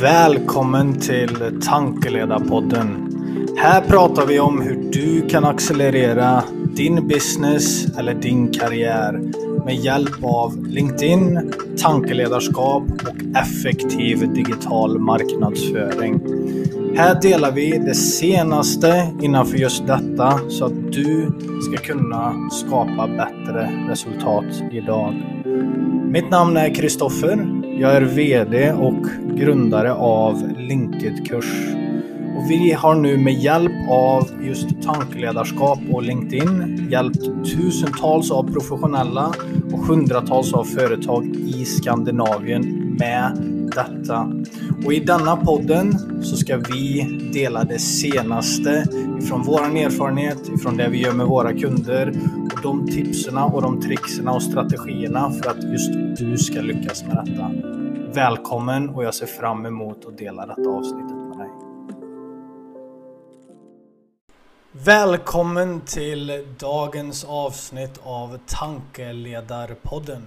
Välkommen till Tankeledarpodden. Här pratar vi om hur du kan accelerera din business eller din karriär med hjälp av LinkedIn, tankeledarskap och effektiv digital marknadsföring. Här delar vi det senaste innanför just detta så att du ska kunna skapa bättre resultat idag. Mitt namn är Kristoffer. Jag är VD och grundare av Linked-kurs. Och vi har nu med hjälp av just tankeledarskap och LinkedIn hjälpt tusentals av professionella och hundratals av företag i Skandinavien med detta. Och i denna podden så ska vi dela det senaste ifrån våran erfarenhet, ifrån det vi gör med våra kunder de tipsen och de trickserna och strategierna för att just du ska lyckas med detta. Välkommen och jag ser fram emot att dela detta avsnittet med dig. Välkommen till dagens avsnitt av Tankeledarpodden.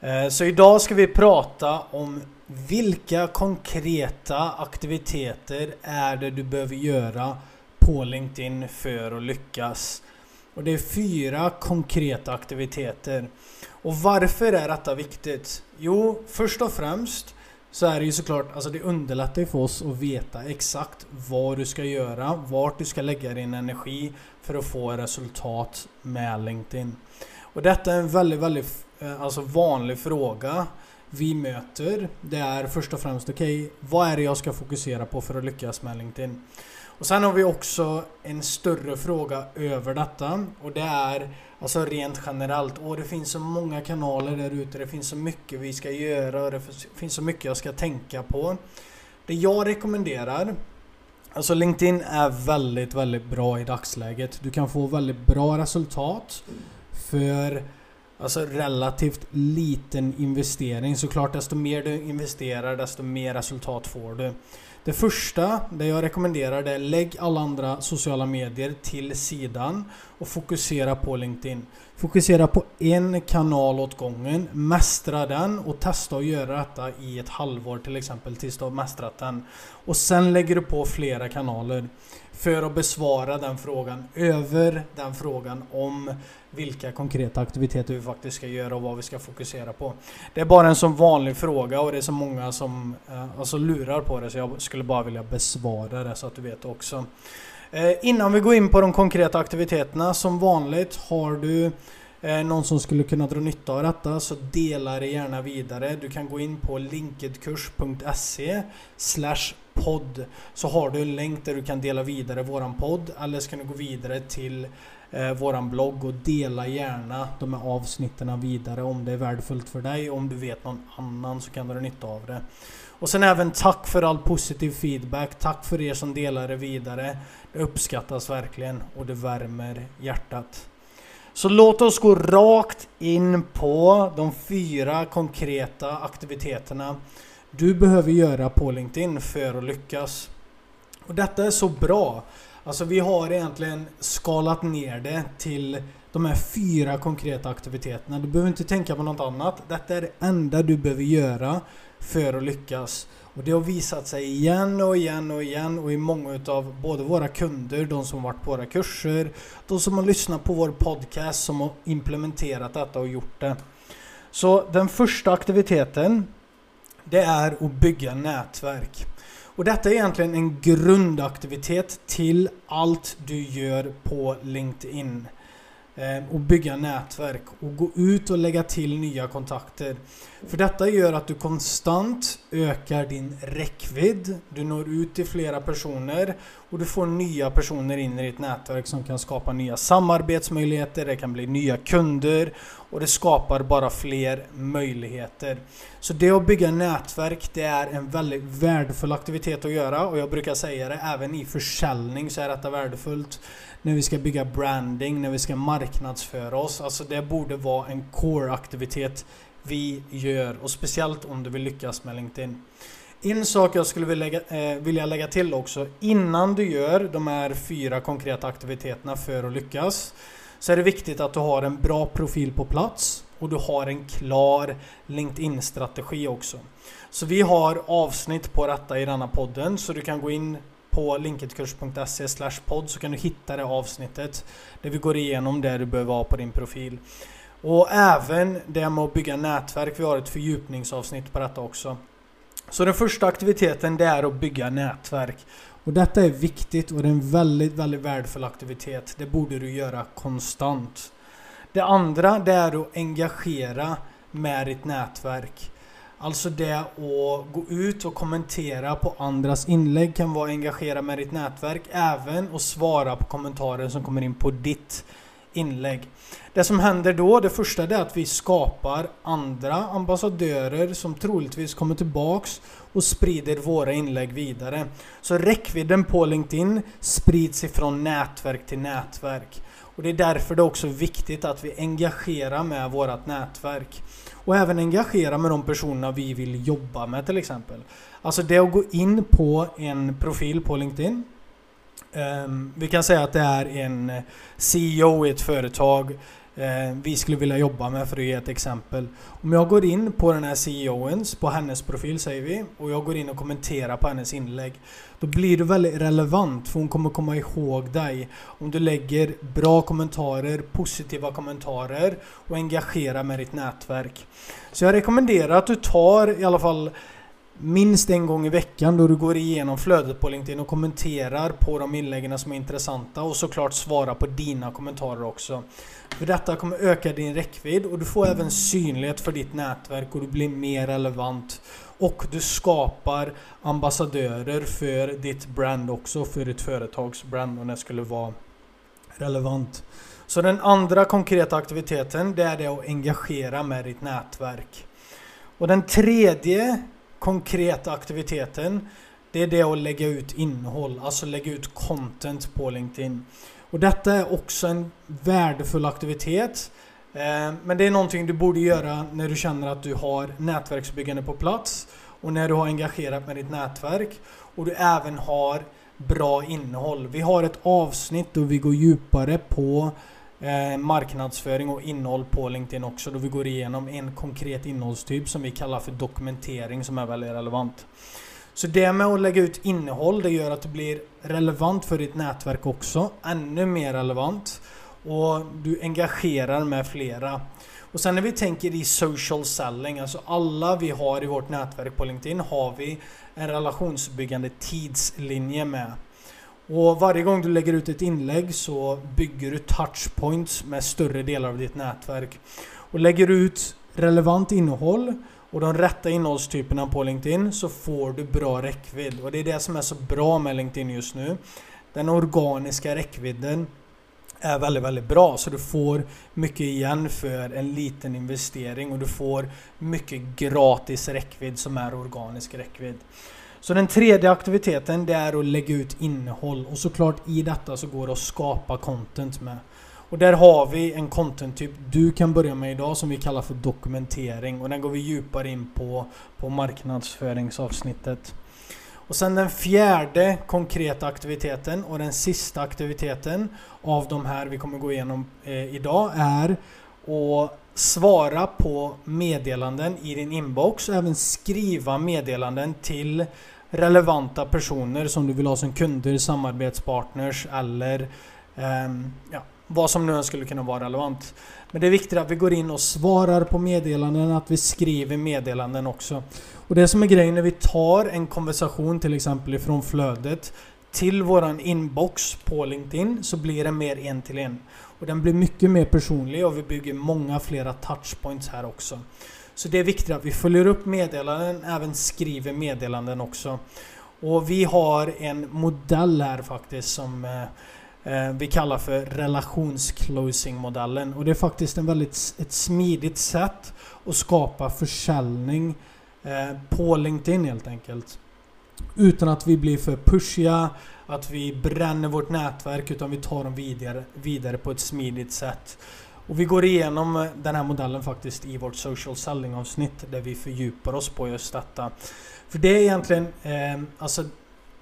Eh, så idag ska vi prata om vilka konkreta aktiviteter är det du behöver göra på LinkedIn för att lyckas. Och det är fyra konkreta aktiviteter. Och varför är detta viktigt? Jo, först och främst så är det ju såklart, alltså det underlättar ju för oss att veta exakt vad du ska göra, vart du ska lägga din energi för att få resultat med LinkedIn. Och detta är en väldigt, väldigt eh, alltså vanlig fråga vi möter. Det är först och främst, okej, okay, vad är det jag ska fokusera på för att lyckas med LinkedIn? Och sen har vi också en större fråga över detta och det är alltså rent generellt. Och det finns så många kanaler där ute, det finns så mycket vi ska göra och det finns så mycket jag ska tänka på. Det jag rekommenderar Alltså LinkedIn är väldigt, väldigt bra i dagsläget. Du kan få väldigt bra resultat för Alltså relativt liten investering. Såklart desto mer du investerar desto mer resultat får du. Det första, det jag rekommenderar, det är lägg alla andra sociala medier till sidan och fokusera på LinkedIn. Fokusera på en kanal åt gången, mästra den och testa att göra detta i ett halvår till exempel tills du har mästrat den. Och sen lägger du på flera kanaler för att besvara den frågan, över den frågan om vilka konkreta aktiviteter vi faktiskt ska göra och vad vi ska fokusera på. Det är bara en sån vanlig fråga och det är så många som eh, alltså lurar på det så jag skulle bara vilja besvara det så att du vet också. Eh, innan vi går in på de konkreta aktiviteterna, som vanligt har du eh, någon som skulle kunna dra nytta av detta så dela det gärna vidare. Du kan gå in på linkedkurs.se podd så har du en länk där du kan dela vidare våran podd eller så kan du gå vidare till eh, våran blogg och dela gärna de här avsnitten vidare om det är värdefullt för dig. Om du vet någon annan så kan du ha nytta av det. Och sen även tack för all positiv feedback. Tack för er som delar det vidare. Det uppskattas verkligen och det värmer hjärtat. Så låt oss gå rakt in på de fyra konkreta aktiviteterna du behöver göra på LinkedIn för att lyckas. Och detta är så bra. Alltså vi har egentligen skalat ner det till de här fyra konkreta aktiviteterna. Du behöver inte tänka på något annat. Detta är det enda du behöver göra för att lyckas. Och det har visat sig igen och igen och igen och i många utav både våra kunder, de som varit på våra kurser, de som har lyssnat på vår podcast, som har implementerat detta och gjort det. Så den första aktiviteten, det är att bygga nätverk. Och detta är egentligen en grundaktivitet till allt du gör på LinkedIn. Eh, och bygga nätverk och gå ut och lägga till nya kontakter. För detta gör att du konstant ökar din räckvidd. Du når ut till flera personer och du får nya personer in i ditt nätverk som kan skapa nya samarbetsmöjligheter, det kan bli nya kunder och det skapar bara fler möjligheter. Så det att bygga nätverk det är en väldigt värdefull aktivitet att göra och jag brukar säga det även i försäljning så är detta värdefullt. När vi ska bygga branding, när vi ska marknadsföra oss. Alltså det borde vara en core-aktivitet vi gör och speciellt om du vill lyckas med LinkedIn. En sak jag skulle vilja lägga, eh, vilja lägga till också innan du gör de här fyra konkreta aktiviteterna för att lyckas så är det viktigt att du har en bra profil på plats. och du har en klar LinkedIn-strategi också. Så vi har avsnitt på detta i denna podden så du kan gå in på linketkurs.se podd så kan du hitta det avsnittet där vi går igenom det du behöver ha på din profil. Och även det med att bygga nätverk. Vi har ett fördjupningsavsnitt på detta också. Så den första aktiviteten det är att bygga nätverk. Och detta är viktigt och det är en väldigt, väldigt värdefull aktivitet. Det borde du göra konstant. Det andra det är att engagera med ditt nätverk. Alltså det att gå ut och kommentera på andras inlägg kan vara engagera med ditt nätverk. Även att svara på kommentarer som kommer in på ditt inlägg. Det som händer då, det första är att vi skapar andra ambassadörer som troligtvis kommer tillbaks och sprider våra inlägg vidare. Så räckvidden på LinkedIn sprids ifrån nätverk till nätverk. Och det är därför det är också viktigt att vi engagerar med vårt nätverk. Och även engagera med de personerna vi vill jobba med till exempel. Alltså det att gå in på en profil på LinkedIn Um, vi kan säga att det är en eh, CEO i ett företag uh, vi skulle vilja jobba med för att ge ett exempel. Om jag går in på den här CEOens, på hennes profil säger vi, och jag går in och kommenterar på hennes inlägg. Då blir det väldigt relevant för hon kommer komma ihåg dig om du lägger bra kommentarer, positiva kommentarer och engagerar med ditt nätverk. Så jag rekommenderar att du tar i alla fall minst en gång i veckan då du går igenom flödet på LinkedIn och kommenterar på de inläggen som är intressanta och såklart svara på dina kommentarer också. För detta kommer öka din räckvidd och du får även synlighet för ditt nätverk och du blir mer relevant. Och du skapar ambassadörer för ditt brand också, för ditt företags brand om det skulle vara relevant. Så den andra konkreta aktiviteten det är det att engagera med ditt nätverk. Och den tredje konkreta aktiviteten det är det att lägga ut innehåll, alltså lägga ut content på LinkedIn. Och detta är också en värdefull aktivitet. Eh, men det är någonting du borde göra när du känner att du har nätverksbyggande på plats och när du har engagerat med ditt nätverk och du även har bra innehåll. Vi har ett avsnitt då vi går djupare på eh, marknadsföring och innehåll på LinkedIn också då vi går igenom en konkret innehållstyp som vi kallar för dokumentering som är väldigt relevant. Så det med att lägga ut innehåll det gör att det blir relevant för ditt nätverk också. Ännu mer relevant. Och du engagerar med flera. Och sen när vi tänker i social selling, alltså alla vi har i vårt nätverk på LinkedIn har vi en relationsbyggande tidslinje med. Och varje gång du lägger ut ett inlägg så bygger du touchpoints med större delar av ditt nätverk. Och lägger du ut relevant innehåll och de rätta innehållstyperna på LinkedIn så får du bra räckvidd. Och det är det som är så bra med LinkedIn just nu. Den organiska räckvidden är väldigt, väldigt bra. Så du får mycket igen för en liten investering och du får mycket gratis räckvidd som är organisk räckvidd. Så den tredje aktiviteten det är att lägga ut innehåll och såklart i detta så går det att skapa content med. Och där har vi en content-typ du kan börja med idag som vi kallar för dokumentering och den går vi djupare in på på marknadsföringsavsnittet. Och sen den fjärde konkreta aktiviteten och den sista aktiviteten av de här vi kommer gå igenom eh, idag är att svara på meddelanden i din inbox och även skriva meddelanden till relevanta personer som du vill ha som kunder, samarbetspartners eller eh, ja, vad som nu skulle kunna vara relevant. Men det är viktigt att vi går in och svarar på meddelanden, att vi skriver meddelanden också. Och det som är grejen när vi tar en konversation till exempel ifrån flödet till våran inbox på LinkedIn så blir det mer en till en. Och den blir mycket mer personlig och vi bygger många flera touchpoints här också. Så det är viktigt att vi följer upp meddelanden, även skriver meddelanden också. Och vi har en modell här faktiskt som eh, eh vi kallar för relationsclosing-modellen. Och det är faktiskt en väldigt, ett smidigt sätt att skapa försäljning eh, på LinkedIn helt enkelt. Utan att vi blir för pushiga, att vi bränner vårt nätverk utan vi tar dem vidare, vidare på ett smidigt sätt. Och vi går igenom den här modellen faktiskt i vårt social selling avsnitt där vi fördjupar oss på just detta. För det är egentligen eh, alltså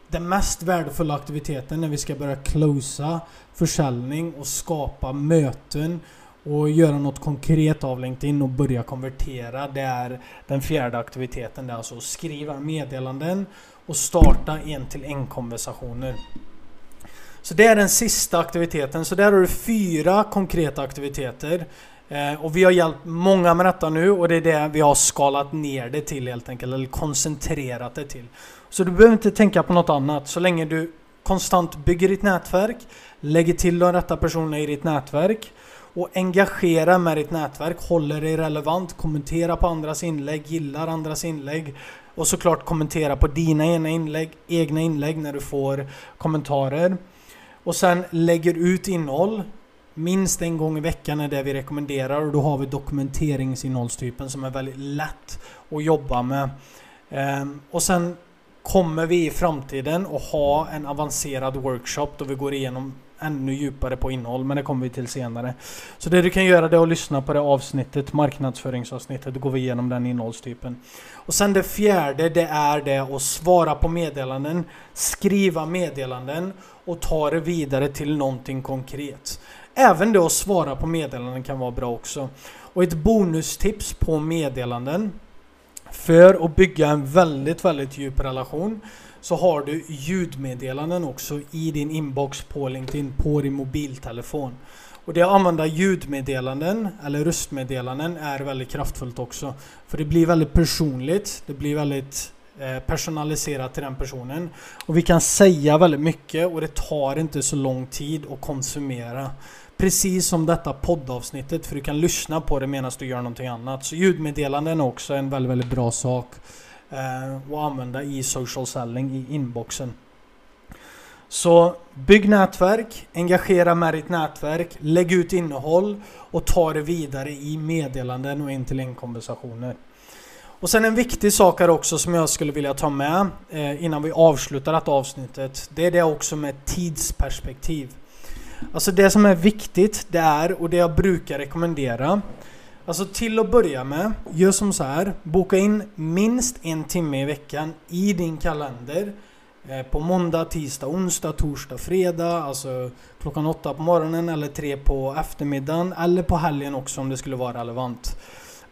den mest värdefulla aktiviteten när vi ska börja closa försäljning och skapa möten och göra något konkret av LinkedIn och börja konvertera. Det är den fjärde aktiviteten. Det är alltså att skriva meddelanden och starta en till en konversationer. Så det är den sista aktiviteten. Så där har du fyra konkreta aktiviteter. Eh, och vi har hjälpt många med detta nu och det är det vi har skalat ner det till helt enkelt. Eller koncentrerat det till. Så du behöver inte tänka på något annat. Så länge du konstant bygger ditt nätverk, lägger till de rätta personerna i ditt nätverk och engagera med ditt nätverk, håller dig relevant, kommentera på andras inlägg, gillar andras inlägg och såklart kommentera på dina egna inlägg, egna inlägg när du får kommentarer. Och sen lägger ut innehåll minst en gång i veckan är det vi rekommenderar och då har vi dokumenteringsinnehållstypen som är väldigt lätt att jobba med. Ehm, och sen kommer vi i framtiden att ha en avancerad workshop då vi går igenom ännu djupare på innehåll, men det kommer vi till senare. Så det du kan göra det är att lyssna på det avsnittet, marknadsföringsavsnittet, då går vi igenom den innehållstypen. Och sen det fjärde, det är det att svara på meddelanden, skriva meddelanden och ta det vidare till någonting konkret. Även det att svara på meddelanden kan vara bra också. Och ett bonustips på meddelanden för att bygga en väldigt, väldigt djup relation så har du ljudmeddelanden också i din inbox på LinkedIn på din mobiltelefon. Och det att använda ljudmeddelanden eller röstmeddelanden är väldigt kraftfullt också. För det blir väldigt personligt, det blir väldigt eh, personaliserat till den personen. Och vi kan säga väldigt mycket och det tar inte så lång tid att konsumera. Precis som detta poddavsnittet för du kan lyssna på det medan du gör någonting annat. Så ljudmeddelanden är också en väldigt, väldigt bra sak eh, använda i social selling i inboxen. Så bygg nätverk, engagera med ditt nätverk, lägg ut innehåll och ta det vidare i meddelanden och in till inkonversationer. Och sen en viktig sak här också som jag skulle vilja ta med eh, innan vi avslutar det avsnittet. Det är det också med tidsperspektiv. Alltså det som är viktigt det är, och det jag brukar rekommendera Alltså till att börja med, gör som så här. Boka in minst en timme i veckan i din kalender. Eh, på måndag, tisdag, onsdag, torsdag, fredag. Alltså klockan åtta på morgonen eller tre på eftermiddagen. Eller på helgen också om det skulle vara relevant.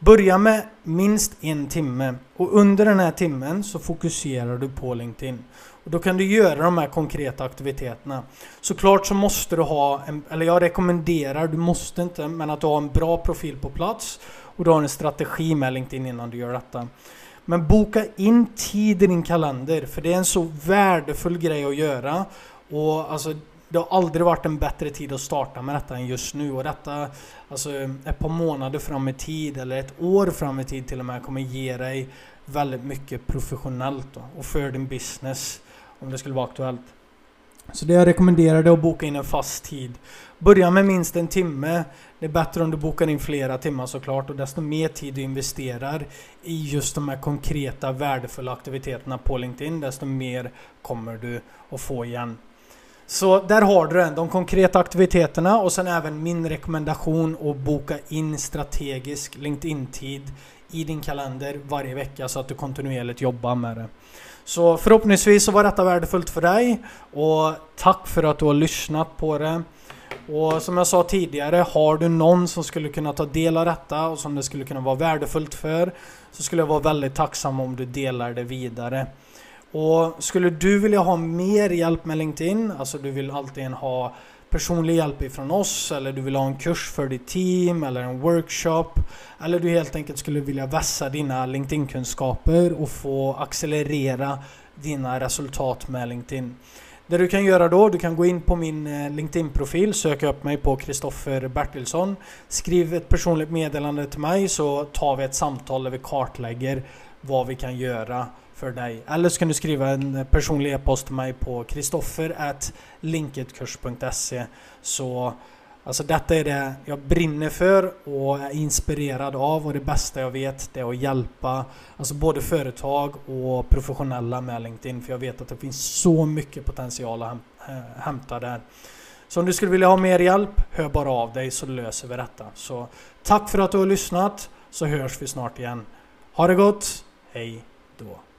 Börja med minst en timme och under den här timmen så fokuserar du på LinkedIn. Och då kan du göra de här konkreta aktiviteterna. Såklart så måste du ha, en, eller jag rekommenderar, du måste inte, men att du har en bra profil på plats och du har en strategi med LinkedIn innan du gör detta. Men boka in tid i din kalender, för det är en så värdefull grej att göra. Och alltså, det har aldrig varit en bättre tid att starta med detta än just nu. Och detta, alltså ett par månader fram i tid, eller ett år fram i tid till och med, kommer ge dig väldigt mycket professionellt då, och för din business om det skulle vara aktuellt. Så det jag rekommenderar är att boka in en fast tid. Börja med minst en timme. Det är bättre om du bokar in flera timmar såklart och desto mer tid du investerar i just de här konkreta värdefulla aktiviteterna på LinkedIn desto mer kommer du att få igen. Så där har du den, de konkreta aktiviteterna och sen även min rekommendation att boka in strategisk LinkedIn-tid i din kalender varje vecka så att du kontinuerligt jobbar med det. Så förhoppningsvis så var detta värdefullt för dig och tack för att du har lyssnat på det. Och som jag sa tidigare, har du någon som skulle kunna ta del av detta och som det skulle kunna vara värdefullt för så skulle jag vara väldigt tacksam om du delar det vidare. Och skulle du vilja ha mer hjälp med LinkedIn, alltså du vill alltid ha personlig hjälp ifrån oss eller du vill ha en kurs för ditt team eller en workshop eller du helt enkelt skulle vilja vässa dina LinkedIn-kunskaper och få accelerera dina resultat med LinkedIn. Det du kan göra då, du kan gå in på min eh, LinkedIn-profil, söka upp mig på Kristoffer Bertilsson. Skriv ett personligt meddelande till mig så tar vi ett samtal där vi kartlägger vad vi kan göra för dig. Eller så kan du skriva en eh, personlig e-post till mig på kristoffer.linketkurs.se Så Alltså detta är det jag brinner för och är inspirerad av och det bästa jag vet det är att hjälpa alltså både företag och professionella med LinkedIn för jag vet att det finns så mycket potential att eh, hämta där. Så om du skulle vilja ha mer hjälp, hör bara av dig så löser vi detta. Så tack för att du har lyssnat så hörs vi snart igen. Ha det gott, hej då!